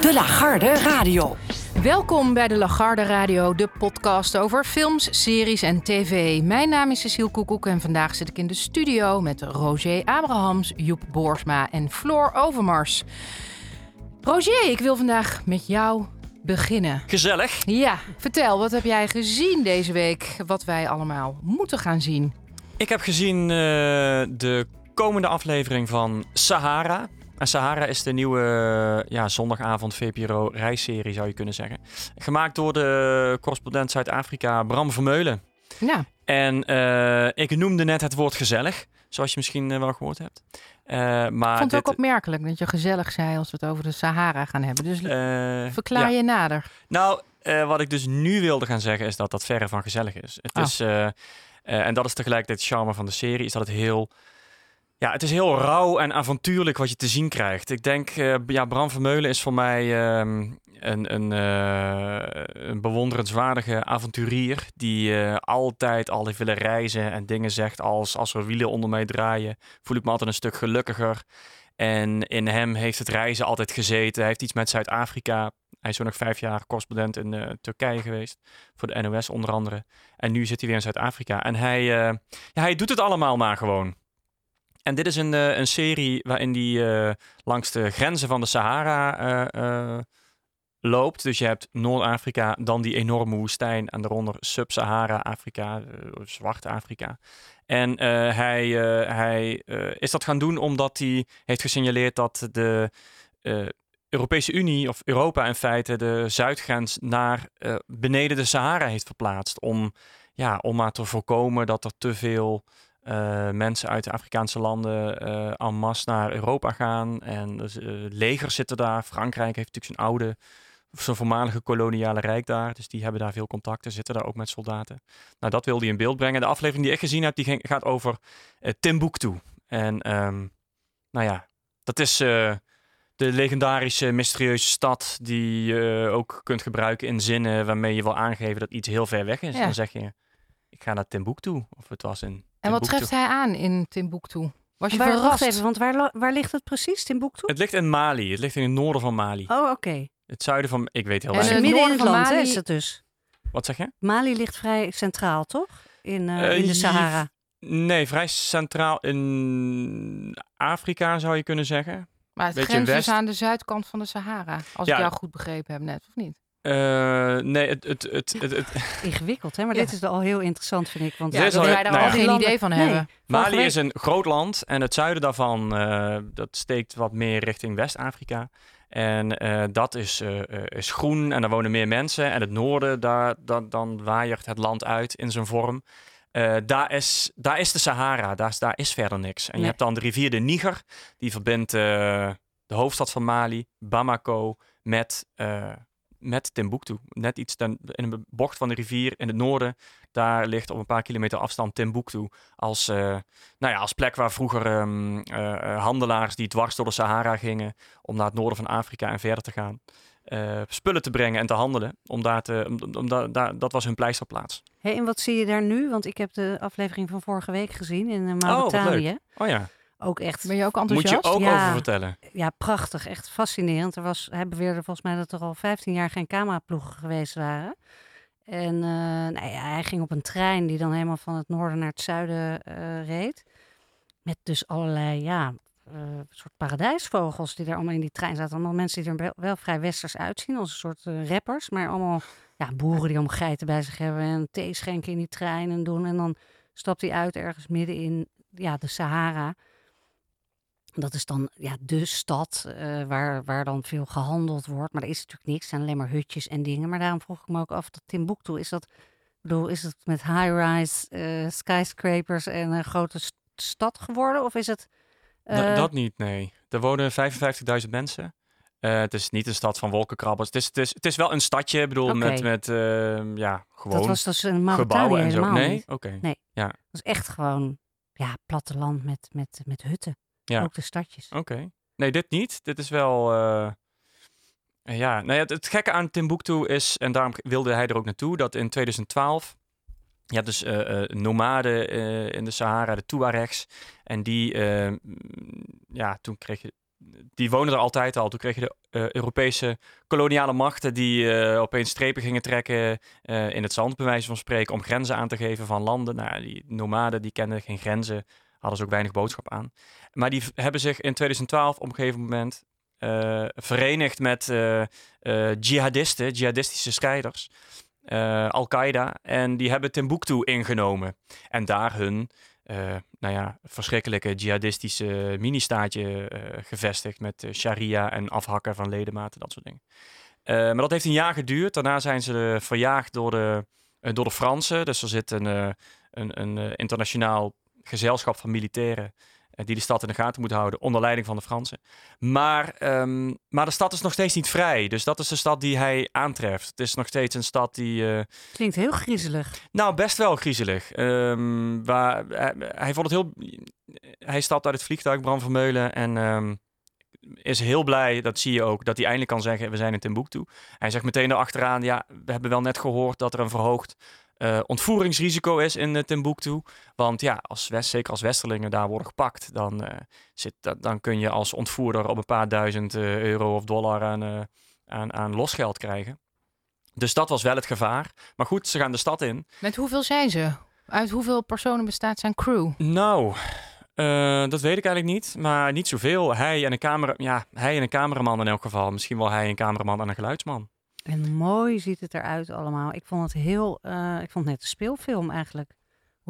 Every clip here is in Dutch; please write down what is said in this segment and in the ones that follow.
De Lagarde Radio. Welkom bij de Lagarde Radio, de podcast over films, series en tv. Mijn naam is Cecile Koekoek en vandaag zit ik in de studio met Roger Abrahams, Joep Boersma en Floor Overmars. Roger, ik wil vandaag met jou beginnen. Gezellig. Ja, vertel, wat heb jij gezien deze week? Wat wij allemaal moeten gaan zien. Ik heb gezien eh, de komende aflevering van Sahara. En Sahara is de nieuwe eh, ja, zondagavond VPRO reisserie, zou je kunnen zeggen. Gemaakt door de correspondent Zuid-Afrika Bram Vermeulen. Ja, En eh, ik noemde net het woord gezellig, zoals je misschien eh, wel gehoord hebt. Maar ik vond het dit, ook opmerkelijk dat je gezellig zei als we het over de Sahara gaan hebben. Dus verklaar ja. je nader. Nou, wat ik dus nu wilde gaan zeggen is dat dat verre van gezellig is. Het Ah. is en dat is tegelijkertijd het charme van de serie, is dat het heel... Ja, het is heel rauw en avontuurlijk wat je te zien krijgt. Ik denk, eh, ja, Bram Vermeulen is voor mij ehm, een, een, eh, een bewonderenswaardige avonturier die eh, altijd al heeft willen reizen en dingen zegt als als er wielen onder mij draaien, voel ik me altijd een stuk gelukkiger. En in hem heeft het reizen altijd gezeten. Hij heeft iets met Zuid-Afrika. Hij is zo nog vijf jaar correspondent in Turkije geweest. Voor de NOS onder andere. En nu zit hij weer in Zuid-Afrika. En hij, ja, hij doet het allemaal maar gewoon. En dit is een, eh, een serie waarin hij eh, langs de grenzen van de Sahara eh, loopt. Dus je hebt Noord-Afrika, dan die enorme woestijn. En daaronder Sub-Sahara-Afrika, eh, Zwart Afrika. En hij, hij is dat gaan doen omdat hij heeft gesignaleerd dat de Europese Unie, of Europa in feite, de zuidgrens naar beneden de Sahara heeft verplaatst. Om, ja, om maar te voorkomen dat er te veel eh, mensen uit de Afrikaanse landen eh en masse naar Europa gaan. En dus, eh, legers zitten daar. Frankrijk heeft natuurlijk zijn oude, zijn voormalige koloniale rijk daar. Dus die hebben daar veel contacten, zitten daar ook met soldaten. Nou, dat wilde hij in beeld brengen. De aflevering die ik gezien heb, die ging, gaat over eh, Timbuktu. En ehm, nou ja, dat is de legendarische, mysterieuze stad die je ook kunt gebruiken in zinnen waarmee je wil aangeven dat iets heel ver weg is. Ja. Dan zeg je, ik ga naar Timbuktu. Of het was in En wat treft hij aan in Timbuktu? Was je Waar, verrast? even, want waar, waar ligt het precies, Timbuktu? Het ligt in Mali. Het ligt in het noorden van Mali. Oh, oké. Het zuiden van... Ik weet heel En weinig. het Midden in noorden het van land Mali- is het dus. Wat zeg je? Mali ligt vrij centraal, toch? In, eh, Eh, in de je- Sahara. Nee, vrij centraal in Afrika zou je kunnen zeggen. Maar het Beetje grenst dus aan de zuidkant van de Sahara. Als Ja. ik jou goed begrepen heb net, of niet? Eh, nee, het... het, het, het, het- Ingewikkeld, hè? Maar Ja. dit is al heel interessant, vind ik. Want Ja, dat al- wij daar nou al ja. geen landen- idee van Nee. hebben. Mali is een groot land en het zuiden daarvan eh, dat steekt wat meer richting West-Afrika. En eh, dat is, is groen en daar wonen meer mensen. En het noorden, daar, dan dan waaiert het land uit in zijn vorm. Eh, daar, is, daar is de Sahara, daar, is- daar is verder niks. En je hebt dan de rivier de Niger, die verbindt eh, de hoofdstad van Mali, Bamako, met, eh, met Timbuktu. Net iets ten, in een bocht van de rivier in het noorden, daar ligt op een paar kilometer afstand Timbuktu. Als, eh, nou ja, als plek waar vroeger ehm, eh, handelaars die dwars door de Sahara gingen om naar het noorden van Afrika en verder te gaan, eh, spullen te brengen en te handelen. Om daar te, om, om dat was hun pleisterplaats. Hey, en wat zie je daar nu? Want ik heb de aflevering van vorige week gezien in wat Mauritanië. leuk. Oh ja, ook echt Ben je ook moet enthousiast? je ook Ja. over vertellen. ja, prachtig. Echt fascinerend. Er was, hij beweerde volgens mij dat er al 15 jaar geen cameraploegen geweest waren. En eh, nou ja, hij ging op een trein die dan helemaal van het noorden naar het zuiden eh, reed. Met dus allerlei, ja, eh, soort paradijsvogels die er allemaal in die trein zaten. Allemaal mensen die er wel, vrij westers uitzien, als een soort rappers. Maar allemaal ja, boeren die allemaal geiten bij zich hebben en thee schenken in die trein en doen. En dan stapt hij uit ergens midden in ja, de Sahara. Dat is dan ja, de stad eh, waar, waar dan veel gehandeld wordt. Maar er is natuurlijk niks. Zijn alleen maar hutjes en dingen. Maar daarom vroeg ik me ook af, dat Timbuktu, is dat... Bedoel, is het met high-rise eh, skyscrapers en een grote st- stad geworden? Of is het... Da- eh, dat niet, nee. Er wonen 55.000 mensen. Het is niet een stad van wolkenkrabbers. Het is, het is, het is wel een stadje, ik bedoel, met, met eh, ja, gewoon dat was dus een gebouwen en zo. Nee? Oké. Nee. Dat is echt gewoon ja, platteland met, met, met hutten. Ja. Ook de stadjes. Oké. Nee, dit niet. Dit is wel... eh, ja, nou ja, het, het gekke aan Timbuktu is, en daarom wilde hij er ook naartoe, dat in 2012... Je hebt dus eh, eh, nomaden in de Sahara, de Tuaregs. En die, eh, mm, ja, toen kreeg je... Die wonen er altijd al. Toen kreeg je de Europese koloniale machten die opeens strepen gingen trekken in het zand, bij wijze van spreken, om grenzen aan te geven van landen. Nou, die nomaden die kenden geen grenzen, hadden ze ook weinig boodschap aan. Maar die hebben zich in 2012 op een gegeven moment eh, verenigd met eh, eh, jihadisten, jihadistische strijders, Al-Qaeda. En die hebben Timbuktu ingenomen. En daar hun, nou ja, verschrikkelijke jihadistische mini-staatje gevestigd met sharia en afhakken van ledematen, dat soort dingen. Maar dat heeft een jaar geduurd. Daarna zijn ze verjaagd door de, door de Fransen. Dus er zit een, een, een internationaal gezelschap van militairen eh, die de stad in de gaten moet houden onder leiding van de Fransen. Maar, ehm, maar de stad is nog steeds niet vrij. Dus dat is de stad die hij aantreft. Het is nog steeds een stad die, eh, Klinkt heel griezelig. nou, best wel griezelig. Ehm, waar, hij, hij vond het heel. Hij stapt uit het vliegtuig, Bram Vermeulen, en ehm, is heel blij, dat zie je ook, dat hij eindelijk kan zeggen: We zijn in Timbuktu. Hij zegt meteen erachteraan: Ja, we hebben wel net gehoord dat er een verhoogd eh, ontvoeringsrisico is in uh, Timbuktu. Want ja, als West, zeker als Westerlingen daar worden gepakt, dan, eh, zit, dat, dan kun je als ontvoerder op een paar duizend euro of dollar aan, aan, aan losgeld krijgen. Dus dat was wel het gevaar. Maar goed, ze gaan de stad in. Met hoeveel zijn ze? Uit hoeveel personen bestaat zijn crew? Nou, dat weet ik eigenlijk niet. Maar niet zoveel. Hij en een camera, ja, hij en een cameraman in elk geval. Misschien wel hij een cameraman en een geluidsman. En mooi ziet het eruit allemaal. Ik vond het heel, eh, ik vond het net een speelfilm eigenlijk.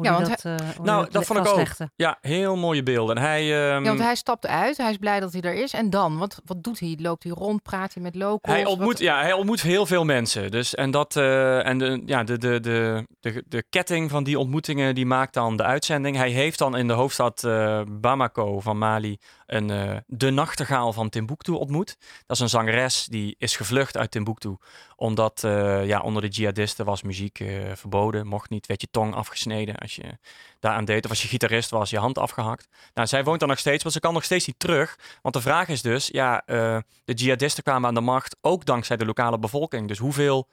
Hoe Ja, want dat, eh, hoe Nou, dat vond ik ook. Ja, heel mooie beelden. En hij, ehm, Ja, want hij stapt uit, hij is blij dat hij er is. En dan, wat, wat doet hij? Loopt hij rond, praat hij met locals? Hij ontmoet, Wat- ja, hij ontmoet heel veel mensen. Dus, en dat, eh, en de, ja, de, de, de, de, de ketting van die ontmoetingen die maakt dan de uitzending. Hij heeft dan in de hoofdstad eh, Bamako van Mali een, eh, de nachtegaal van Timbuktu ontmoet. Dat is een zangeres die is gevlucht uit Timbuktu. Omdat eh, ja, onder de jihadisten was muziek eh, verboden. Mocht niet, werd je tong afgesneden als je daaraan deed. Of als je gitarist was, je hand afgehakt. Nou, zij woont daar nog steeds, maar ze kan nog steeds niet terug. Want de vraag is dus, ja, eh, de jihadisten kwamen aan de macht ook dankzij de lokale bevolking. Dus hoeveel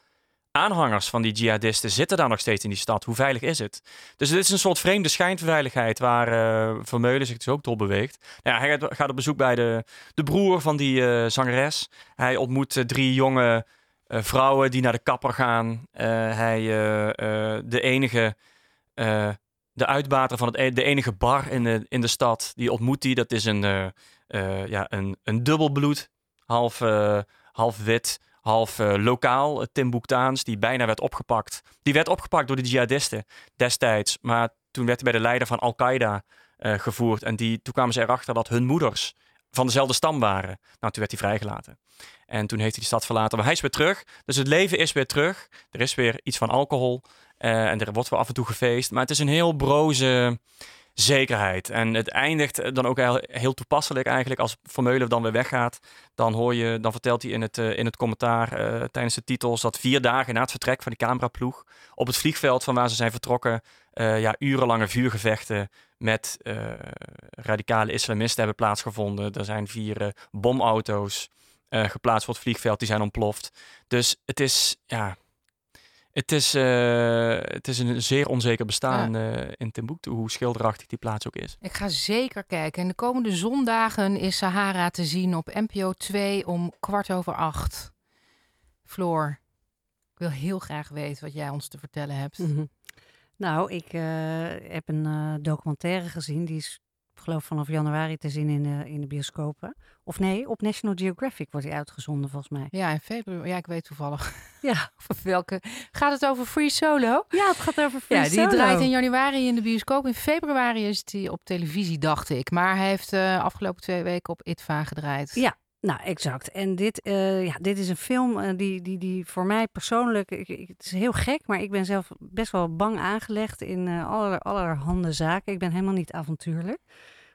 aanhangers van die jihadisten zitten daar nog steeds in die stad? Hoe veilig is het? Dus het is een soort vreemde schijnveiligheid waar eh, Vermeulen zich dus ook door beweegt. Nou hij gaat- op bezoek bij de, de broer van die eh, zangeres. Hij ontmoet drie jonge vrouwen die naar de kapper gaan. Hij, de enige... eh, de uitbater van het, e- de enige bar in de, in de stad, die ontmoet hij. Dat is een, eh, eh, ja, een, een dubbelbloed, half, half wit, half lokaal, Timbuktaans, die bijna werd opgepakt. Die werd opgepakt door de jihadisten destijds, maar toen werd hij bij de leider van Al-Qaeda gevoerd. En die, toen kwamen ze erachter dat hun moeders van dezelfde stam waren. Nou, toen werd hij vrijgelaten. En toen heeft hij de stad verlaten. Maar hij is weer terug. Dus het leven is weer terug. Er is weer iets van alcohol. Eh, en er wordt wel af en toe gefeest. Maar het is een heel broze zekerheid. En het eindigt dan ook heel, toepasselijk eigenlijk. Als Vermeulen dan weer weggaat, dan hoor je, dan vertelt hij in het, eh, in het commentaar eh, tijdens de titels dat vier dagen na het vertrek van die cameraploeg op het vliegveld van waar ze zijn vertrokken, eh, ja, urenlange vuurgevechten met eh, radicale islamisten hebben plaatsgevonden. Er zijn vier eh, bomauto's eh, geplaatst voor het vliegveld, die zijn ontploft. Dus het is, ja, het is, eh, het is een zeer onzeker bestaan eh, in Timbuktu, hoe schilderachtig die plaats ook is. Ik ga zeker kijken. En de komende zondagen is Sahara te zien op NPO 2 om kwart over acht. Floor, ik wil heel graag weten wat jij ons te vertellen hebt. Mhm. Nou, ik eh, heb een eh, documentaire gezien. Die is, geloof vanaf januari te zien in de, in de bioscopen. Of nee, op National Geographic wordt die uitgezonden volgens mij. Ja, in februari. Ja, ik weet toevallig. Ja, Over welke. Gaat het over Free Solo? ja het gaat over Free Ja, die Solo. draait in januari in de bioscoop. In februari is die op televisie, dacht ik. Maar hij heeft de afgelopen twee weken op ITVA gedraaid. Ja. Nou, exact. En dit, eh, ja, dit is een film eh, die, die, die voor mij persoonlijk... Ik, ik- het is heel gek, maar ik ben zelf best wel bang aangelegd in eh aller, allerhande zaken. Ik ben helemaal niet avontuurlijk.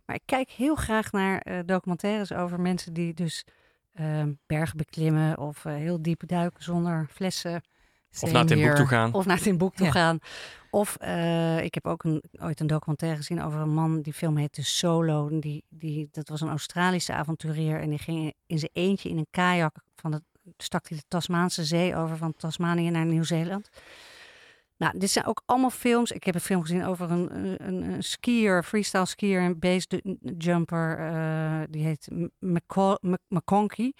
Maar ik kijk heel graag naar eh, documentaires over mensen die dus eh, bergen beklimmen... of eh, heel diep duiken zonder flessen. Of naar het boek toe gaan. Of naar Timbuktu toe Ja. gaan. Of eh, ik heb ook een, ooit een documentaire gezien over een man. Die film heette Solo. Die, die, dat was een Australische avonturier. En die ging in zijn eentje in een kajak. Van de, stak hij de Tasmaanse zee over van Tasmanië naar Nieuw-Zeeland. Nou, dit zijn ook allemaal films. Ik heb een film gezien over een, een, een skier, freestyle skier en base jumper. eh, die heet M- McCo- Mc- McConkey.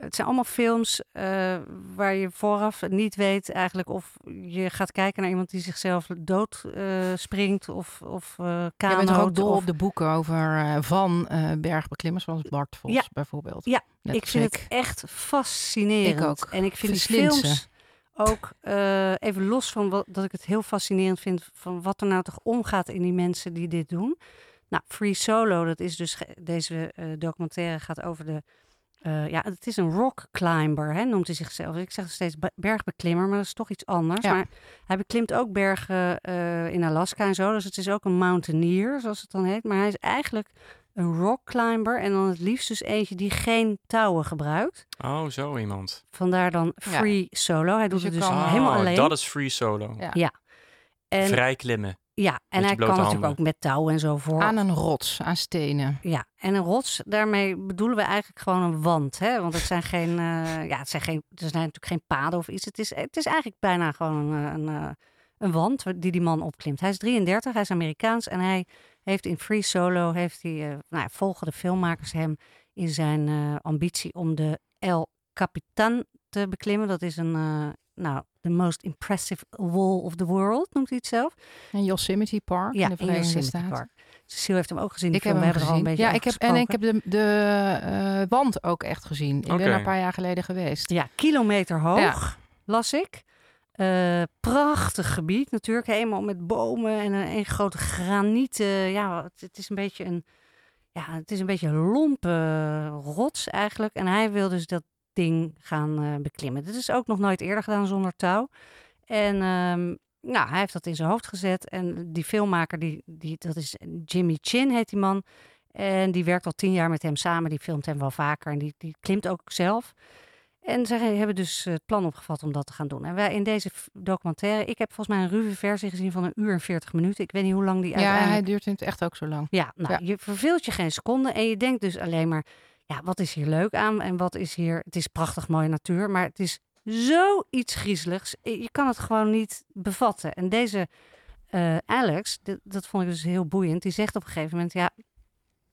Het zijn allemaal films eh, waar je vooraf niet weet eigenlijk of je gaat kijken naar iemand die zichzelf dood eh, springt of, of bent toch ook dol of- op de boeken over eh, van bergbeklimmers, zoals Bart Vos Ja. bijvoorbeeld. Ja, Net ik vind het echt fascinerend. Ik ook. En ik vind die films ook, even los van wat, dat ik het heel fascinerend vind... van wat er nou toch omgaat in die mensen die dit doen. Nou, Free Solo, dat is dus... Deze documentaire gaat over de... eh, ja, het is een rock climber, hè, noemt hij zichzelf. Ik zeg steeds be- bergbeklimmer, maar dat is toch iets anders. Ja. Maar hij beklimt ook bergen eh, in Alaska en zo. Dus het is ook een mountaineer, zoals het dan heet. Maar hij is eigenlijk een rock climber. En dan het liefst dus eentje die geen touwen gebruikt. Oh, zo iemand. Vandaar dan Ja. free solo. Hij doet je het dus kan- helemaal Oh, alleen. Dat is free solo. Ja. en, Vrij klimmen. Ja, en hij kan natuurlijk ook met touwen en zo voor. Aan een rots, aan stenen. Ja, en een rots, daarmee bedoelen we eigenlijk gewoon een wand. Hè? Want het zijn geen, eh, ja, het zijn geen, er zijn natuurlijk geen paden of iets. Het is, het is eigenlijk bijna gewoon een, een, eh, een wand die die man opklimt. Hij is 33, hij is Amerikaans en hij heeft in Free Solo, heeft hij, eh, nou, ja, volgen de filmmakers hem in zijn eh, ambitie om de El Capitan te beklimmen. Dat is een, eh, nou, the most impressive wall of the world, noemt hij het zelf. En Yosemite Park Ja, in de Verenigde Yosemite Staten. Park. Cecile heeft hem ook gezien. Ik heb hem er al gezien. een beetje Ja, ik heb, en ik heb de, de eh, wand ook echt gezien. Ik ben er een paar jaar geleden geweest. Ja, kilometer hoog, Ja. las ik. Eh, prachtig gebied natuurlijk, helemaal met bomen en een, een grote granieten. Ja, het, het is een beetje een, ja, het is een beetje een lompe rots eigenlijk. En hij wil dus dat ding gaan eh, beklimmen. Dit is ook nog nooit eerder gedaan zonder touw. En ehm, nou, hij heeft dat in zijn hoofd gezet. En die filmmaker, die, die, dat is Jimmy Chin heet die man. En die werkt al tien jaar met hem samen. Die filmt hem wel vaker en die, die klimt ook zelf. En zij hebben dus het plan opgevat om dat te gaan doen. En wij in deze documentaire, ik heb volgens mij een ruwe versie gezien van een uur en veertig minuten. Ik weet niet hoe lang die Ja, uiteindelijk... hij duurt in het echt ook zo lang. Ja, nou, Ja. je verveelt je geen seconde en je denkt dus alleen maar, ja, wat is hier leuk aan en wat is hier, het is prachtig mooie natuur, maar het is zoiets griezeligs. Je kan het gewoon niet bevatten. En deze eh, Alex, dat vond ik dus heel boeiend, die zegt op een gegeven moment, ja, hij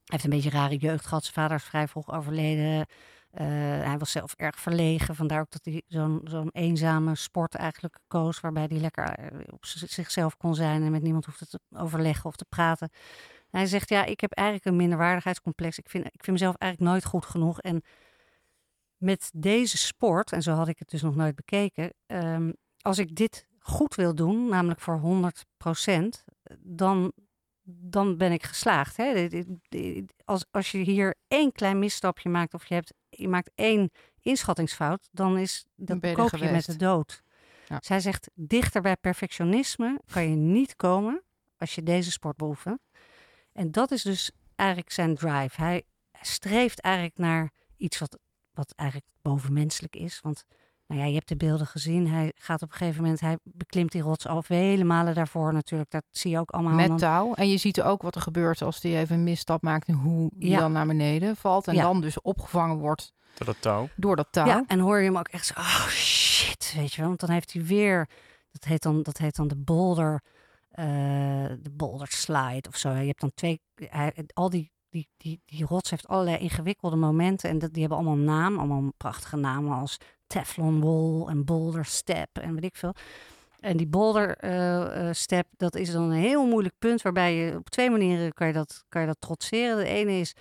heeft een beetje rare jeugd gehad. Zijn vader is vrij vroeg overleden. Eh, hij was zelf erg verlegen. Vandaar ook dat hij zo'n zo'n eenzame sport eigenlijk koos. Waarbij hij lekker eh, op zichzelf kon zijn en met niemand hoefde te overleggen of te praten. Hij zegt, ja, ik heb eigenlijk een minderwaardigheidscomplex. Ik vind, ik vind mezelf eigenlijk nooit goed genoeg. En met deze sport, en zo had ik het dus nog nooit bekeken. ehm, als ik dit goed wil doen, namelijk voor 100% dan, dan ben ik geslaagd. Hè? Als, als je hier één klein misstapje maakt of je, hebt, je maakt één inschattingsfout, dan is dat er koop je met de dood. Ja. Zij zegt, dichter bij perfectionisme kan je niet komen als je deze sport beoefent. En dat is dus eigenlijk zijn drive. Hij streeft eigenlijk naar iets wat, wat eigenlijk bovenmenselijk is. Want nou ja, je hebt de beelden gezien. Hij gaat op een gegeven moment, hij beklimt die rots al vele malen daarvoor natuurlijk. Dat zie je ook allemaal. Met dan- touw. En je ziet ook wat er gebeurt als hij even een misstap maakt en hoe Ja. dan naar beneden valt. En Ja. dan dus opgevangen wordt Door dat touw. door dat touw. Ja, en hoor je hem ook echt zo, oh shit, weet je wel. Want dan heeft hij weer, dat heet dan, dat heet dan de boulder, de boulder slide of zo. Je hebt dan twee, hij, al die, die, die, die rots heeft allerlei ingewikkelde momenten. En dat, die hebben allemaal een naam, allemaal prachtige namen als Teflon Wall en Boulder Step en weet ik veel. En die boulder eh, eh, step, dat is dan een heel moeilijk punt waarbij je op twee manieren kan je dat, kan je dat trotseren. De ene is,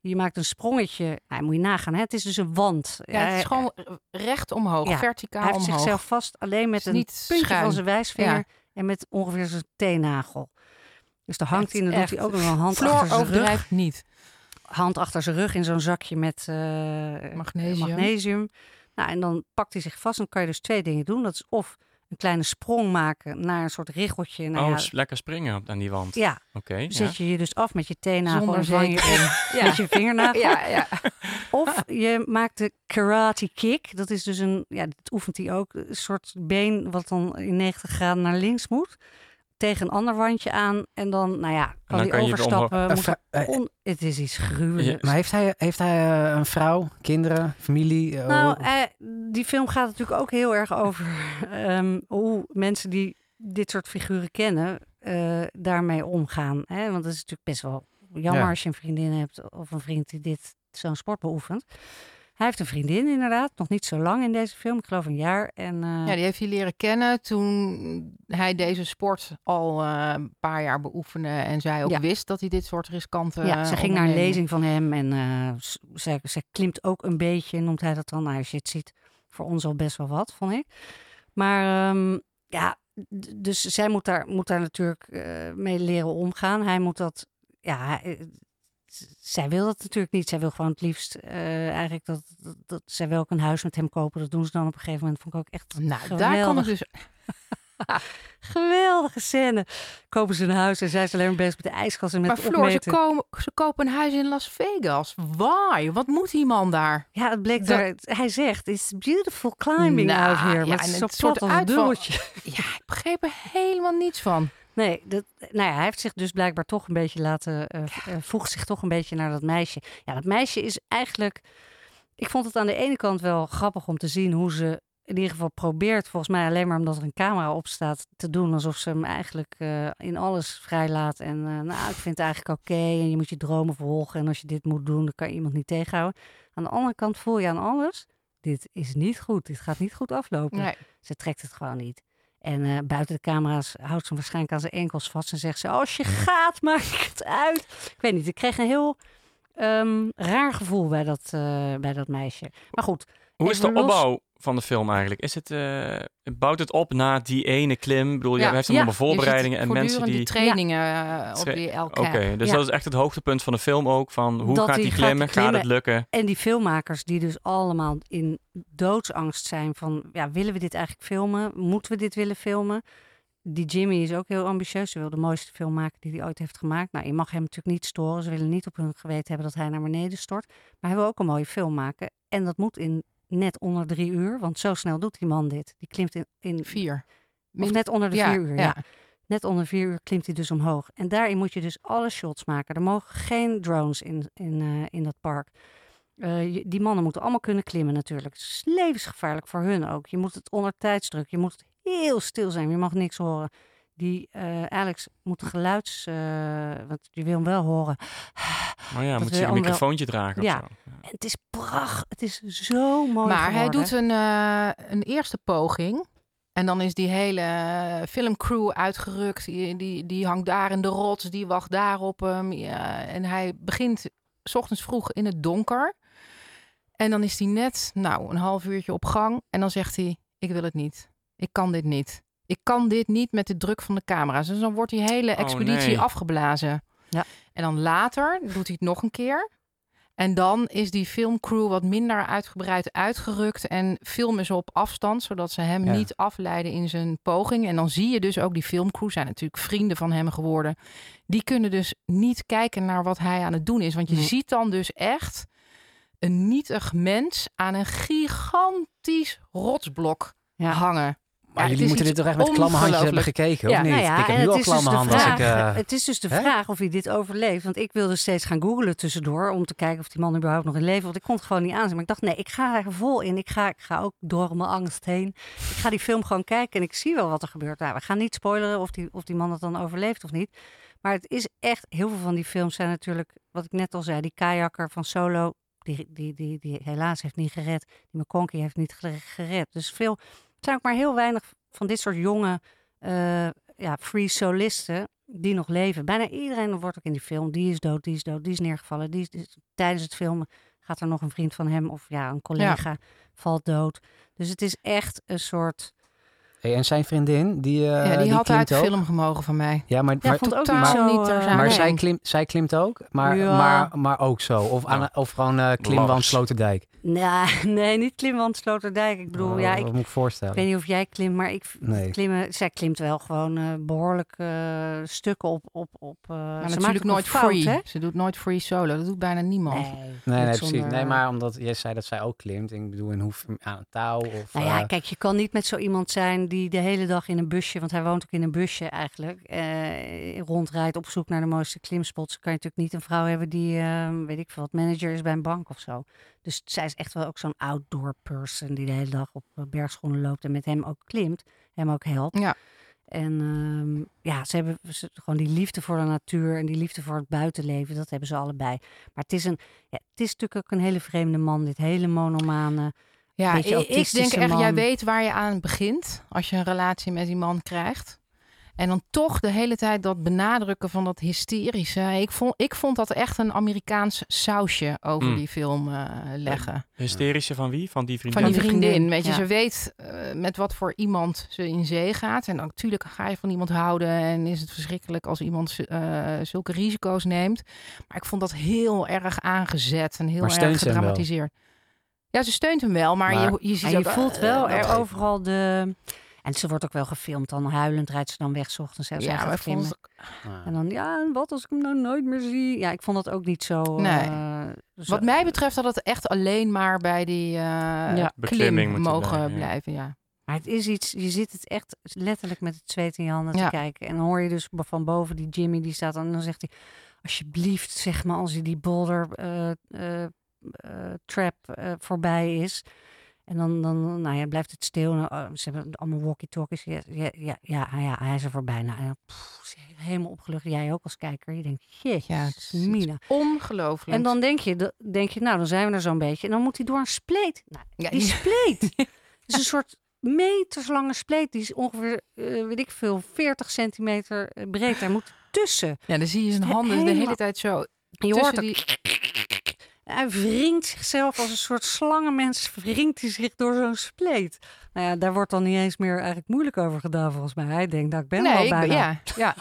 je maakt een sprongetje, nou, moet je nagaan, hè? het is dus een wand. Ja, het is gewoon recht omhoog, Ja, verticaal hij heeft omhoog. zichzelf vast alleen met een puntje schuin. van zijn wijsvinger Ja. En met ongeveer zijn teennagel. Dus dan hangt hij en dan doet hij ook nog een hand Floor achter zijn rug. overdrijft niet. Hand achter zijn rug in zo'n zakje met eh, Magnesium. magnesium. Nou, en dan pakt hij zich vast. Dan kan je dus twee dingen doen. Dat is of een kleine sprong maken naar een soort richeltje. Nou oh, ja, lekker springen op- aan die wand. ja, Oké. ja. zet je je dus af met je teennagel Zonder en vang je op met je vingernagel. Ja, ja. Of je maakt de karate kick. Dat is dus een, ja, dat oefent hij ook. Een soort been wat dan in 90 graden naar links moet. Tegen een ander wandje aan. En dan, nou ja, kan dan hij overstappen. Moet eh, on- het is iets gruwelijks. Maar heeft hij, heeft hij eh, een vrouw, kinderen, familie? eh, Nou, eh, die film gaat natuurlijk ook heel erg over ehm, hoe mensen die dit soort figuren kennen, eh, daarmee omgaan. Hè? Want het is natuurlijk best wel jammer Ja. als je een vriendin hebt of een vriend die dit zo'n sport beoefent. Hij heeft een vriendin inderdaad, nog niet zo lang in deze film, ik geloof een jaar. En, eh, Ja, die heeft hij leren kennen toen hij deze sport al eh, een paar jaar beoefende. En zij ook Ja. wist dat hij dit soort riskante ja, ze ging naar een lezing van hem en eh, z- zij, zij klimt ook een beetje, noemt hij dat dan. Nou, als je het ziet, voor ons al best wel wat, vond ik. Maar ehm, ja, dus zij moet daar, moet daar natuurlijk mee leren omgaan. Hij moet dat, ja, zij wil dat natuurlijk niet. Zij wil gewoon het liefst eh, eigenlijk dat, dat, dat zij wil ook een huis met hem kopen. Dat doen ze dan op een gegeven moment. Vond ik ook echt Nou, geweldig. daar kan ik dus... Geweldige scène. Kopen ze een huis en zij is alleen maar bezig met de ijskast en met Maar Floor, ze, komen, ze kopen een huis in Las Vegas. Why? Wat moet die man daar? Ja, het bleek Dat- daar. Hij zegt: It's beautiful climbing Nou, out here. ja, Maar het is het soort een uitval-. Ja, ik begreep er helemaal niets van. Nee, dat, nou ja, hij heeft zich dus blijkbaar toch een beetje laten. eh, voegt zich toch een beetje naar dat meisje. Ja, dat meisje is eigenlijk. Ik vond het aan de ene kant wel grappig om te zien hoe ze in ieder geval probeert, volgens mij alleen maar omdat er een camera op staat, te doen alsof ze hem eigenlijk eh, in alles vrijlaat. En nou, ik vind het eigenlijk oké en je moet je dromen volgen. En als je dit moet doen, dan kan je iemand niet tegenhouden. Aan de andere kant voel je aan alles, dit is niet goed. Dit gaat niet goed aflopen. Nee. Ze trekt het gewoon niet. En eh, buiten de camera's houdt ze waarschijnlijk aan zijn enkels vast en zegt ze: Als je gaat, maak ik het uit. Ik weet niet, ik kreeg een heel ehm, raar gevoel bij dat, eh, bij dat meisje. Maar goed, Hoe is de opbouw van de film eigenlijk? Is het, eh, bouwt het op na die ene klim? Ik bedoel, ja, hij heeft ja. allemaal Je voorbereidingen en mensen voortdurend die... trainingen eh, op die LK. Oké, dus Ja. dat is echt het hoogtepunt van de film ook. Van hoe Dat gaat die gaat klimmen? Gaat het lukken? En die filmmakers die dus allemaal in doodsangst zijn van... Ja, willen we dit eigenlijk filmen? Moeten we dit willen filmen? Die Jimmy is ook heel ambitieus. Ze wil de mooiste film maken die hij ooit heeft gemaakt. Nou, je mag hem natuurlijk niet storen. Ze willen niet op hun geweten hebben dat hij naar beneden stort. Maar hij wil ook een mooie film maken. En dat moet in net onder drie uur. Want zo snel doet die man dit. Die klimt in... in Vier. of net onder de ja, vier uur, ja. ja. Net onder vier uur klimt hij dus omhoog. En daarin moet je dus alle shots maken. Er mogen geen drones in, in, eh, in dat park. Eh, die mannen moeten allemaal kunnen klimmen natuurlijk. Het is levensgevaarlijk voor hun ook. Je moet het onder tijdsdruk. Je moet heel stil zijn. Je mag niks horen. Die eh, Alex moet geluids... eh, want je wil hem wel horen. Maar ja, Dat moet je een microfoontje dragen Ja. of zo. En het is prachtig. Het is zo mooi Maar hij doet een, eh, een eerste poging. En dan is die hele filmcrew uitgerukt. Die, die, die hangt daar in de rots, die wacht daar op hem. Ja, en hij begint 's ochtends vroeg in het donker. En dan is hij net, nou, een half uurtje op gang. En dan zegt hij, ik wil het niet. Ik kan dit niet. Ik kan dit niet met de druk van de camera's. Dus dan wordt die hele Oh, expeditie nee. afgeblazen. Ja. En dan later doet hij het nog een keer. En dan is die filmcrew wat minder uitgebreid uitgerukt en filmen ze op afstand, zodat ze hem Ja. niet afleiden in zijn poging. En dan zie je dus ook die filmcrew, zijn natuurlijk vrienden van hem geworden. Die kunnen dus niet kijken naar wat hij aan het doen is. Want je Nee. ziet dan dus echt een nietig mens aan een gigantisch rotsblok Ja. hangen. Maar Ja, jullie moeten dit toch echt met klamme handjes hebben gekeken, of Ja, niet? Nou ja, ik heb nu al dus klamme de handen als ik... Het is dus de hè? vraag of hij dit overleeft. Want ik wilde steeds gaan googlen tussendoor om te kijken of die man überhaupt nog in leven. Want ik kon het gewoon niet aanzien. Maar ik dacht, nee, ik ga er vol in. Ik ga, ik ga ook door mijn angst heen. Ik ga die film gewoon kijken en ik zie wel wat er gebeurt. Nou, we gaan niet spoileren of die, of die man het dan overleeft of niet. Maar het is echt, heel veel van die films zijn natuurlijk, wat ik net al zei, die kajakker van Solo, die, die, die, die helaas heeft niet gered. Die McConkie heeft niet gere- gered. Dus veel, zijn ook maar heel weinig van dit soort jonge eh, ja, free solisten die nog leven. Bijna iedereen wordt ook in die film. Die is dood, die is dood, die is neergevallen. Die is, die is- tijdens het filmen gaat er nog een vriend van hem of ja, een collega valt dood. Dus het is echt een soort. hey, en zijn vriendin, die, eh ja, die, had klimt uit de ook. film gemogen van mij. Ja, maar, Ja, maar, vond ook totaal niet zo. niet eh, maar nee. zij, klimt, zij klimt ook, maar, Ja. maar, maar ook zo. Of, aan, of gewoon eh klimwand Ladders. Sloterdijk. Nee, nee, niet klimmen Sloterdijk. Ik bedoel, Oh, ja, ik, moet ik voorstellen? ik weet niet of jij klimt, maar ik Nee. klimmen, zij klimt wel gewoon eh, behoorlijk eh, stukken op. op, op uh, Maar natuurlijk nooit free. Ze doet nooit free solo. Dat doet bijna niemand. Nee, Nee, nee, precies. zonder- Nee, maar omdat jij zei dat zij ook klimt. Ik bedoel, in hoe aan een touw of... Nou ja, eh, kijk, je kan niet met zo iemand zijn die de hele dag in een busje, want hij woont ook in een busje eigenlijk, eh, rondrijdt op zoek naar de mooiste klimspots. Kan je natuurlijk niet een vrouw hebben die, eh, weet ik veel, wat manager is bij een bank of zo. Dus zij is echt wel ook zo'n outdoor person die de hele dag op eh, bergschoenen loopt en met hem ook klimt, hem ook helpt. Ja. En ehm, ja, ze hebben ze- gewoon die liefde voor de natuur en die liefde voor het buitenleven, dat hebben ze allebei. Maar het is, een, ja, het is natuurlijk ook een hele vreemde man, dit hele monomane. Ja, ik, denk echt, jij weet waar je aan begint als je een relatie met die man krijgt. En dan toch de hele tijd dat benadrukken van dat hysterische. Ik vond, ik vond dat echt een Amerikaans sausje over Mm. die film eh, leggen. Hysterische van wie? Van die vriendin? Van die vriendin. Weet je, ja. ze weet eh, met wat voor iemand ze in zee gaat. En natuurlijk ga je van iemand houden. En is het verschrikkelijk als iemand eh, zulke risico's neemt. Maar ik vond dat heel erg aangezet en heel Maar erg gedramatiseerd. Ja, ze steunt hem wel, maar, Maar- je, je ziet En je ook, voelt wel er overal de. En ze wordt ook wel gefilmd. Dan huilend rijdt ze dan weg 's ochtends. En, Ja, vond klimmen. ah. en dan, ja, en wat als ik hem nou nooit meer zie? Ja, ik vond dat ook niet zo. Nee. eh, zo- Wat mij betreft had het echt alleen maar bij die eh Ja. Beklimming klim moeten mogen blijven, blijven. ja. Ja. Maar het is iets, je zit het echt letterlijk met het zweet in je handen Ja. te kijken. En dan hoor je dus van boven die Jimmy, die staat en dan zegt hij... Alsjeblieft, zeg maar, als hij die boulder eh, eh, eh, trap eh, voorbij is. En dan, dan nou ja, blijft het stil. En, oh, ze hebben allemaal walkie-talkies. Ja, ja, ja, ja, hij is er. Nou, en pff, ze is helemaal opgelucht. Jij ook als kijker. Je denkt, jeetje, Ja, het is Mina. Ongelooflijk. En dan denk je, de- denk je, nou, dan zijn we er zo'n beetje. En dan moet hij door een spleet. Nou, Ja, die spleet. Het is een soort meterslange spleet. Die is ongeveer, eh, weet ik veel, 40 centimeter eh, breed. Daar moet tussen. ja, dan zie je zijn handen de hele tijd zo. En je hoort die... Hij wringt zichzelf als een soort slangenmens. Wringt hij zich door zo'n spleet. Nou ja, daar wordt dan niet eens meer eigenlijk moeilijk over gedaan volgens mij. Hij denkt, nou, ik ben er al Nee, ik ben- bijna. ja, ja,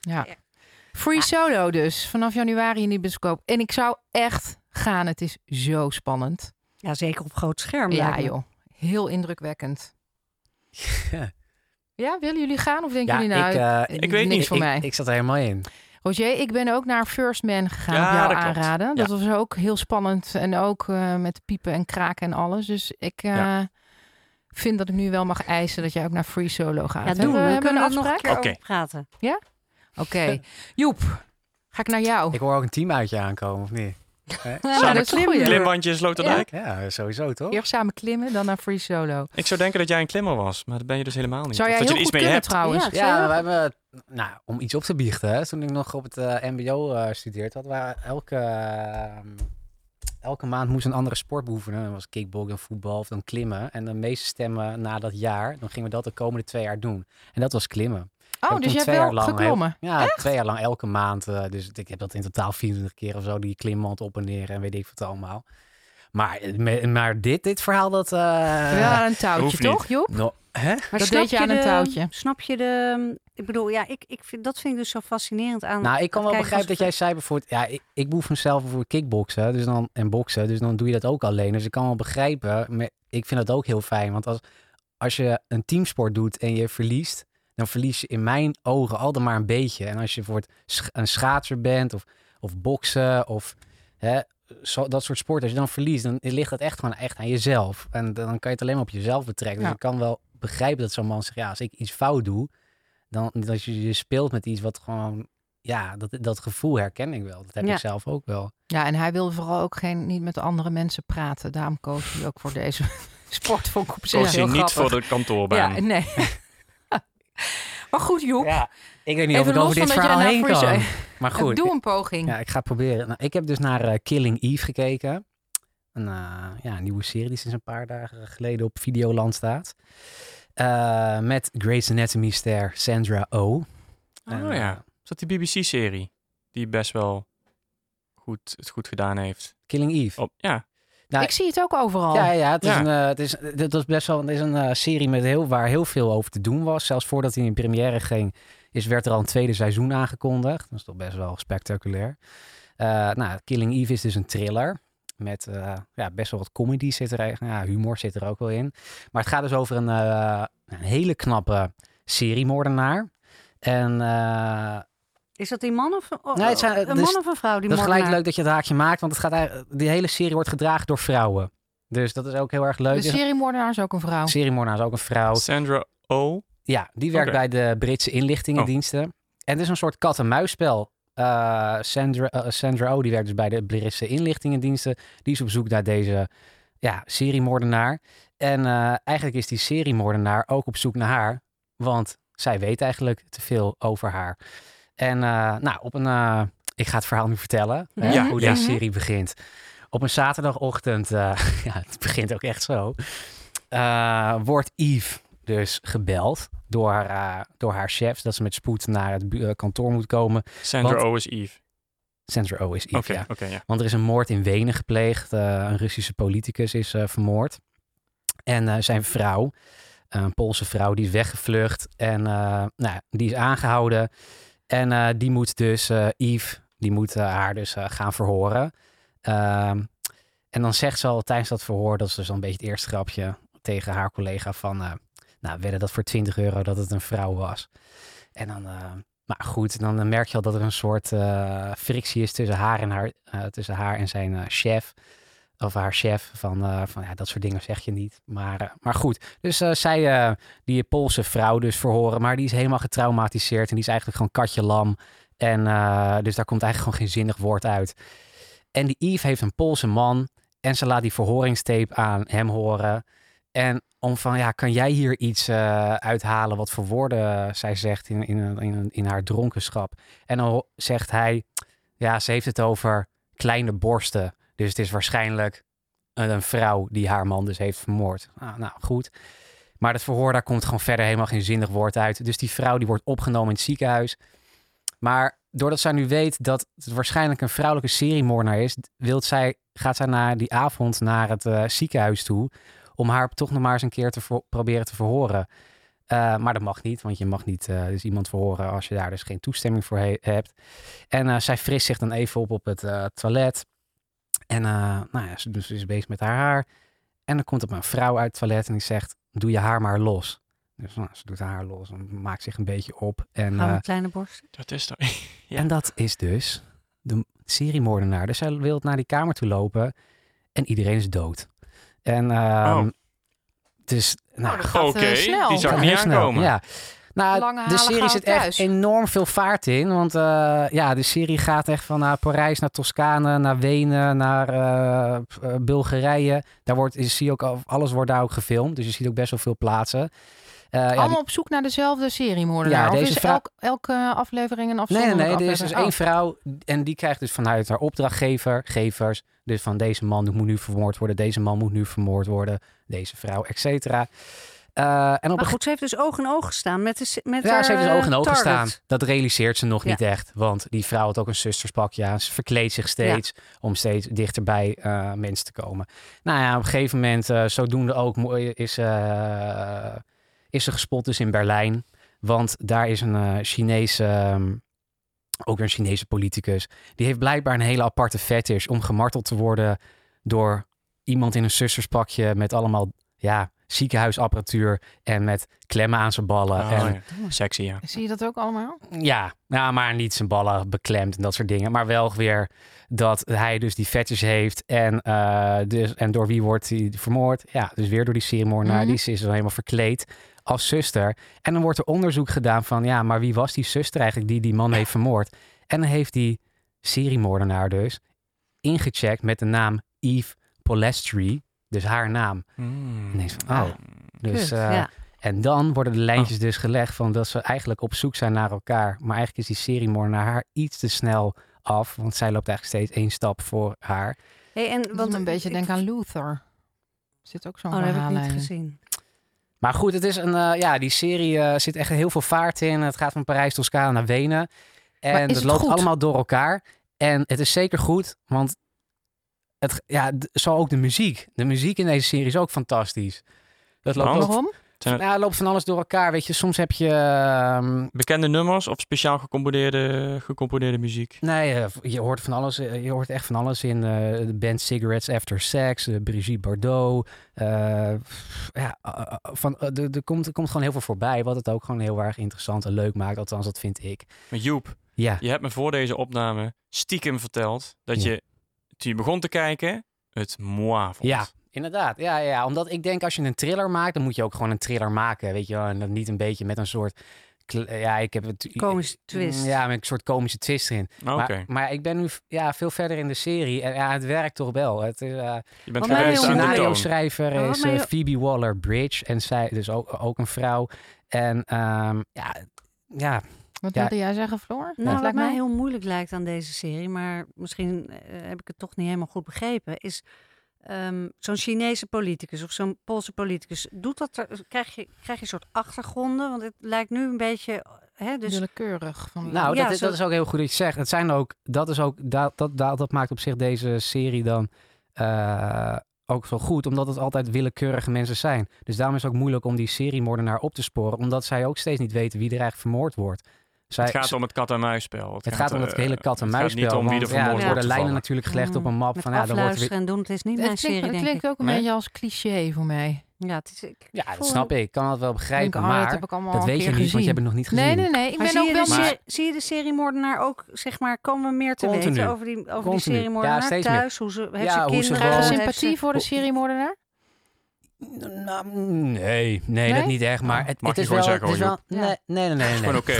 ja. Free Solo dus, vanaf januari in die bioscoop. En ik zou echt gaan. Het is zo spannend. Ja, zeker op groot scherm. Ja, joh. Heel indrukwekkend. Ja. Ja, willen jullie gaan of denken Ja, jullie nou, ik, eh, ik weet niks niet. voor ik, mij? ik zat er helemaal in. Roger, ik ben ook naar First Man gegaan Ja, jou dat klopt. aanraden. Dat Ja. was ook heel spannend en ook eh, met piepen en kraken en alles. Dus ik eh, Ja. vind dat ik nu wel mag eisen dat jij ook naar Free Solo gaat. Ja, doen we. we. Kunnen er nog een keer over praten. Oké. Joep, ga ik naar jou. Ik hoor ook een team uit je aankomen, of niet? Ja, Samen. Klimbandjes Sloterdijk? Ja, sowieso toch? Eerst samen klimmen, dan naar Free Solo. Ik zou denken dat jij een klimmer was, maar dat ben je dus helemaal niet. Zou jij dat heel je er goed iets mee kunnen hebt. trouwens. Ja, Ja, we hebben, nou, om iets op te biechten, hè, toen ik nog op het eh, MBO eh studeerde, hadden we elke, eh, elke maand moest een andere sport beoefenen. Dat was kickboksen, dan voetbal of dan klimmen. En de meeste stemmen na dat jaar, dan gingen we dat de komende twee jaar doen. En dat was klimmen. Oh, dus je hebt wel geklommen. Ja, twee jaar lang elke maand. eh, dus ik heb dat in totaal 24 keer of zo, die klimmand op en neer en weet ik wat allemaal. Maar, eh, maar dit, dit verhaal, dat... eh, Ja, een touwtje, toch, Joep? no, hè? Maar Dat snap deed je aan een de- touwtje. Snap je de... Ik bedoel, ja, ik, ik vind, dat vind ik dus zo fascinerend aan... Nou, ik kan wel begrijpen dat jij zei bijvoorbeeld, ja, ik, ik beoefen zelf voor kickboksen dus dan, en boksen, dus dan doe je dat ook alleen. Dus ik kan wel begrijpen, maar ik vind dat ook heel fijn, want als, als je een teamsport doet en je verliest, dan verlies je in mijn ogen altijd maar een beetje. En als je voor een schaatser bent of, of boksen of hè, zo, dat soort sporten, als je dan verliest, dan ligt dat echt gewoon echt aan jezelf. En dan kan je het alleen maar op jezelf betrekken. Dus Ja. ik kan wel begrijpen dat zo'n man zegt, ja, als ik iets fout doe, dan dat je, je speelt met iets wat gewoon ja, dat, dat gevoel herken ik wel. Dat heb Ja. ik zelf ook wel. Ja, en hij wilde vooral ook geen, niet met andere mensen praten. Daarom koos hij ook voor deze sport. Vond ik op zich Koos je niet grappig. voor de kantoorbaan. Ja, nee. maar goed, Joep. Ja, ik weet niet Even of ik over dit verhaal heen kan. je- Maar goed, Doe een poging. ja, ik ga het proberen. Nou, ik heb dus naar eh, Killing Eve gekeken. Een eh, ja, een nieuwe serie die sinds een paar dagen geleden op Videoland staat. Eh, met Grey's Anatomy-ster Sandra Oh. Oh ja. Is dat die BBC-serie? Die best wel goed, het goed gedaan heeft. Killing Eve. Op, ja. Nou, ik zie het ook overal. Ja, ja, het is Ja. een, eh, het is, het is best wel het is een eh, serie met heel, waar heel veel over te doen was. Zelfs voordat hij in première ging, is, werd er al een tweede seizoen aangekondigd. Dat is toch best wel spectaculair. Eh, nou, Killing Eve is dus een thriller met eh, ja, best wel wat comedy zit er, eigenlijk- ja, humor zit er ook wel in. Maar het gaat dus over een, eh, een hele knappe seriemoordenaar. En eh, Is dat die man of oh, Nee, het zijn- een dus- man of een vrouw? Die dat is gelijk leuk dat je het haakje maakt, want het gaat eigenlijk, die hele serie wordt gedragen door vrouwen. Dus dat is ook heel erg leuk. De seriemoordenaar is ook een vrouw. seriemoordenaar is ook een vrouw. Sandra Oh. Ja, die werkt bij de Britse inlichtingendiensten. En het is een soort kat-en-muisspel. Eh, Sandra, eh, Sandra Oh, die werkt dus bij de Britse inlichtingendiensten. Die is op zoek naar deze ja, seriemoordenaar. En eh, eigenlijk is die seriemoordenaar ook op zoek naar haar. Want zij weet eigenlijk te veel over haar. En eh, nou, op een... eh, ik ga het verhaal nu vertellen. hè, Ja, hoe ja. deze serie begint. Op een zaterdagochtend, eh, ja, het begint ook echt zo, wordt Eve dus gebeld door haar, door haar chefs dat ze met spoed naar het kantoor moet komen. Sandra Want- Oh is Eve. Sandra Oh is Eve, Oké, ja. oké, ja. Want er is een moord in Wenen gepleegd. een Russische politicus is vermoord. En zijn vrouw, een Poolse vrouw, die is weggevlucht. En nou, ja, die is aangehouden. En eh, die moet dus, eh Yves, die moet eh, haar dus gaan verhoren. Ehm, en dan zegt ze al tijdens dat verhoor, dat is dus een beetje het eerste grapje tegen haar collega van... nou, wedden dat voor 20 euro dat het een vrouw was. En dan... maar goed, dan merk je al dat er een soort frictie is tussen haar en, haar, tussen haar en zijn chef. Of haar chef. Van, eh, van ja, dat soort dingen zeg je niet. Maar, eh, maar goed. Dus eh, zij, die Poolse vrouw dus verhoren. Maar die is helemaal getraumatiseerd. En die is eigenlijk gewoon katje lam. En dus daar komt eigenlijk gewoon geen zinnig woord uit. En die Yves heeft een Poolse man. En ze laat die verhoringstape aan hem horen. En om van, ja, kan jij hier iets uithalen wat voor woorden zij zegt in, in, in, in haar dronkenschap? En dan zegt hij, ja, ze heeft het over kleine borsten. Dus het is waarschijnlijk een, een vrouw die haar man dus heeft vermoord. Nou, nou, goed. Maar het verhoor, daar komt gewoon verder helemaal geen zinnig woord uit. Dus die vrouw die wordt opgenomen in het ziekenhuis. Maar doordat zij nu weet dat het waarschijnlijk een vrouwelijke seriemoordenaar is, wilt zij, gaat zij na die avond naar het eh, ziekenhuis toe om haar toch nog maar eens een keer te proberen te verhoren. Eh, maar dat mag niet, want je mag niet eh, dus iemand verhoren als je daar dus geen toestemming voor he- hebt. En eh, zij frist zich dan even op op het eh, toilet. En eh, nou ja, ze, dus ze is bezig met haar haar. En dan komt er een vrouw uit het toilet en die zegt, doe je haar maar los. Dus nou, ze doet haar haar los en maakt zich een beetje op. En, Gaan we eh, een kleine borst? Dat is toch... Ja. en dat is dus de seriemoordenaar. Dus zij wil naar die kamer toe lopen en iedereen is dood. En ehm, Oh. dus, nou, dat gaat, Oké, eh, snel. die zou niet aankomen. Ja. Nou, de serie zit echt enorm veel vaart in. Want eh, ja, de serie gaat echt van naar Parijs, naar Toscane, naar Wenen, naar eh, eh, Bulgarije. Daar wordt, je ziet ook, al- alles wordt daar ook gefilmd. Dus je ziet ook best wel veel plaatsen. Eh, ja, die- Allemaal op zoek naar dezelfde seriemoordenaar. Ja, of deze is vrouw- elk, elke aflevering een Nee, afzonderlijke nee, nee. Er is dus aflevering? één Oh. vrouw en die krijgt dus vanuit haar opdrachtgever, gevers, dus van deze man moet nu vermoord worden, deze man moet nu vermoord worden, deze vrouw, et cetera. Eh, en op Maar een goed, ze heeft dus oog in oog gestaan met, de, met Ja, haar ze heeft dus eh, oog in oog target. gestaan. Dat realiseert ze nog Ja. niet echt. Want die vrouw had ook een zusterspakje aan. Ze verkleedt zich steeds om steeds dichter bij eh, mensen te komen. Nou ja, op een gegeven moment, eh, zodoende ook, is, eh, is ze gespot dus in Berlijn. Want daar is een eh Chinese, ehm, ook weer een Chinese politicus. Die heeft blijkbaar een hele aparte fetish om gemarteld te worden door iemand in een zusterspakje met allemaal, ja, ziekenhuisapparatuur en met klemmen aan zijn ballen. Oh, en ja. Sexy, ja. Zie je dat ook allemaal? ja, ja, maar niet zijn ballen beklemd en dat soort dingen. Maar wel weer dat hij dus die fetish heeft. En, eh, dus, en door wie wordt hij vermoord? Ja, dus weer door die seriemoordenaar. Mhm. Die is dan helemaal verkleed als zuster. En dan wordt er onderzoek gedaan van... ja, maar wie was die zuster eigenlijk die die man heeft vermoord? En dan heeft die seriemoordenaar dus ingecheckt met de naam Eve Polestri. Dus haar naam. Mm. En ineens van, oh. Dus, Kut, eh, ja. en dan worden de lijntjes dus gelegd van dat ze eigenlijk op zoek zijn naar elkaar. Maar eigenlijk is die seriemoordenaar haar iets te snel af. Want zij loopt eigenlijk steeds één stap voor haar. Hey, en, Want want een beetje ik- denk aan Luther. Zit ook zo'n Oh, dat heb ik niet gezien. Maar goed, het is een, eh, ja, die serie eh, zit echt heel veel vaart in. Het gaat van Parijs, Toscane naar Wenen. Maar En is het het loopt goed? allemaal door elkaar. En het is zeker goed, want het, ja, zo ook de muziek. De muziek in deze serie is ook fantastisch. Dat loopt Waarom? Zijn loopt van alles door elkaar. Weet je, soms heb je. ehm, bekende nummers of speciaal gecomponeerde, gecomponeerde muziek? nee, eh, je hoort van alles. eh, Je hoort echt van alles in eh, de band Cigarettes After Sex, Brigitte Bardot. ja, van, er, komt, er komt gewoon heel veel voorbij. Wat het ook gewoon heel erg interessant en leuk maakt. Althans, dat vind ik. Maar Joep, Ja, je hebt me voor deze opname stiekem verteld dat Ja. je, toen je begon te kijken, het moi vond. ja. Inderdaad, ja, ja, omdat ik denk als je een thriller maakt, dan moet je ook gewoon een thriller maken, weet je wel. En dan niet een beetje met een soort, ja, ik heb het... Komische twist. Ja, met een soort komische twist erin. Oké, Maar, maar ik ben nu ja, veel verder in de serie en ja, het werkt toch wel. Het, is, eh, je bent scenario-schrijver is eh, Phoebe Waller-Bridge en zij dus ook, ook een vrouw. En ehm, ja, ja, Wat Ja. wilde jij zeggen, Floor? Nou, wat lijkt mij heel moeilijk lijkt aan deze serie, maar misschien eh, heb ik het toch niet helemaal goed begrepen, is ehm, zo'n Chinese politicus of zo'n Poolse politicus, doet dat er, krijg, je, krijg je een soort achtergronden? Want het lijkt nu een beetje, hè, dus willekeurig. Van, nou, Ja, dat, is, zo- dat is ook heel goed dat je zegt. Het zijn ook, dat is ook, dat, dat, dat, dat maakt op zich deze serie dan eh, ook zo goed, omdat het altijd willekeurige mensen zijn. Dus daarom is het ook moeilijk om die seriemoordenaar op te sporen, omdat zij ook steeds niet weten wie er eigenlijk vermoord wordt. Zij, Het gaat om het kat-en-muisspel. het gaat om het eh, hele kat-en-muisspel. Het gaat niet om wie er ja, vermoord er wordt worden lijnen natuurlijk gelegd op een map. met Van, ja, dan wordt weer- en doen, het is niet mijn het serie, klinkt, het denk klinkt ook een Nee? beetje als cliché voor mij. Ja, het is, ik Ja, dat snap ik. Ik kan het wel begrijpen, denk, oh, dat maar heb ik allemaal dat weet je niet, want je hebt het nog niet gezien. Nee, nee, nee. Ik Maar ben zie, ook je wel Maar- serie- zie je de seriemoordenaar ook, zeg maar, komen we meer te Continu. weten over die, over die seriemoordenaar Ja, steeds meer. thuis? Hoe ze, heeft Ja, ze kinderen? Ze- sympathie voor de seriemoordenaar? Nou, nee, nee, Nee? dat niet echt. Maar Oh, het, mag het is gewoon wel... zeggen, het is wel nee, nee, nee, nee. nee. Gewoon oké.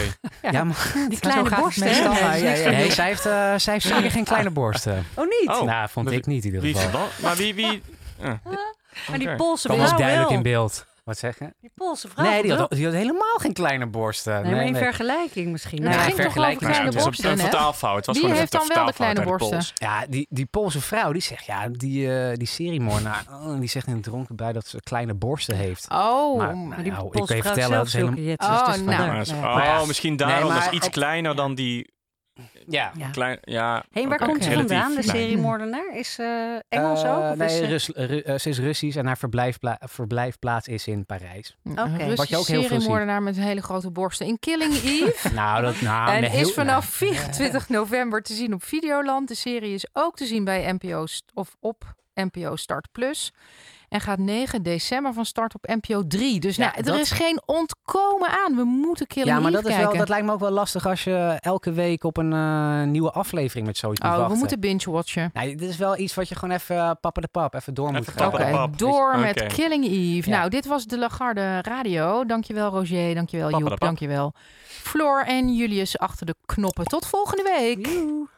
Ja, maar, Die kleine borsten, hè? Nee, doen. zij heeft, uh, zij heeft zeker geen kleine borsten. Oh, niet? Oh. nou, vond ik niet in ieder Wie is geval. dan? Maar wie... wie eh, Maar die oké. Poolse Dat was duidelijk wel. in beeld. Wat zeg je? Die Poolse vrouw Nee, die had, die had helemaal geen kleine borsten. Nee, maar in vergelijking misschien. Nou, ging toch over vergelijking kleine het is borsten, een, vertaalfout. Het was Wie gewoon heeft een dan wel de kleine borsten? Pools. Ja, die, die Poolse vrouw, die zegt, ja, die, eh die seriemoordenaar, oh, die zegt in het dronken bij dat ze kleine borsten heeft. Oh, Maar- Maar die Nou, ik Poolse kan je vrouw vertellen, zelf dat is helemaal- Oh, dus nou. Oh, misschien daarom. Nee, is iets kleiner dan die... Ja. Ja. Klein, ja, Hé, waar komt ze vandaan, de Nee. seriemoordenaar? Is ze Engels Eh, ook? Of nee, is ze... Rus- Ru- eh, ze is Russisch en haar verblijfpla- verblijfplaats is in Parijs. Een Oké. Russische Wat je ook heel veel seriemoordenaar met hele grote borsten in Killing Eve. Nou, dat nou, en heel- is vanaf 24 november te zien op Videoland. De serie is ook te zien bij NPO of op NPO Start Plus. En gaat 9 december van start op NPO 3. Dus Ja, nou, er dat- is geen ontkomen aan. We moeten Killing Ja, maar dat, is kijken. wel, dat lijkt me ook wel lastig als je elke week op een eh, nieuwe aflevering met zoiets moet oh, we moeten binge-watchen. Nee, dit is wel iets wat je gewoon even uh, papa de pap even door moet gaan. pappen Oké, door met Killing Eve. Ja. Nou, dit was de Lagarde Radio. Dankjewel Roger, dankjewel Joep, dankjewel Floor en Julius achter de knoppen. Tot volgende week. Joe.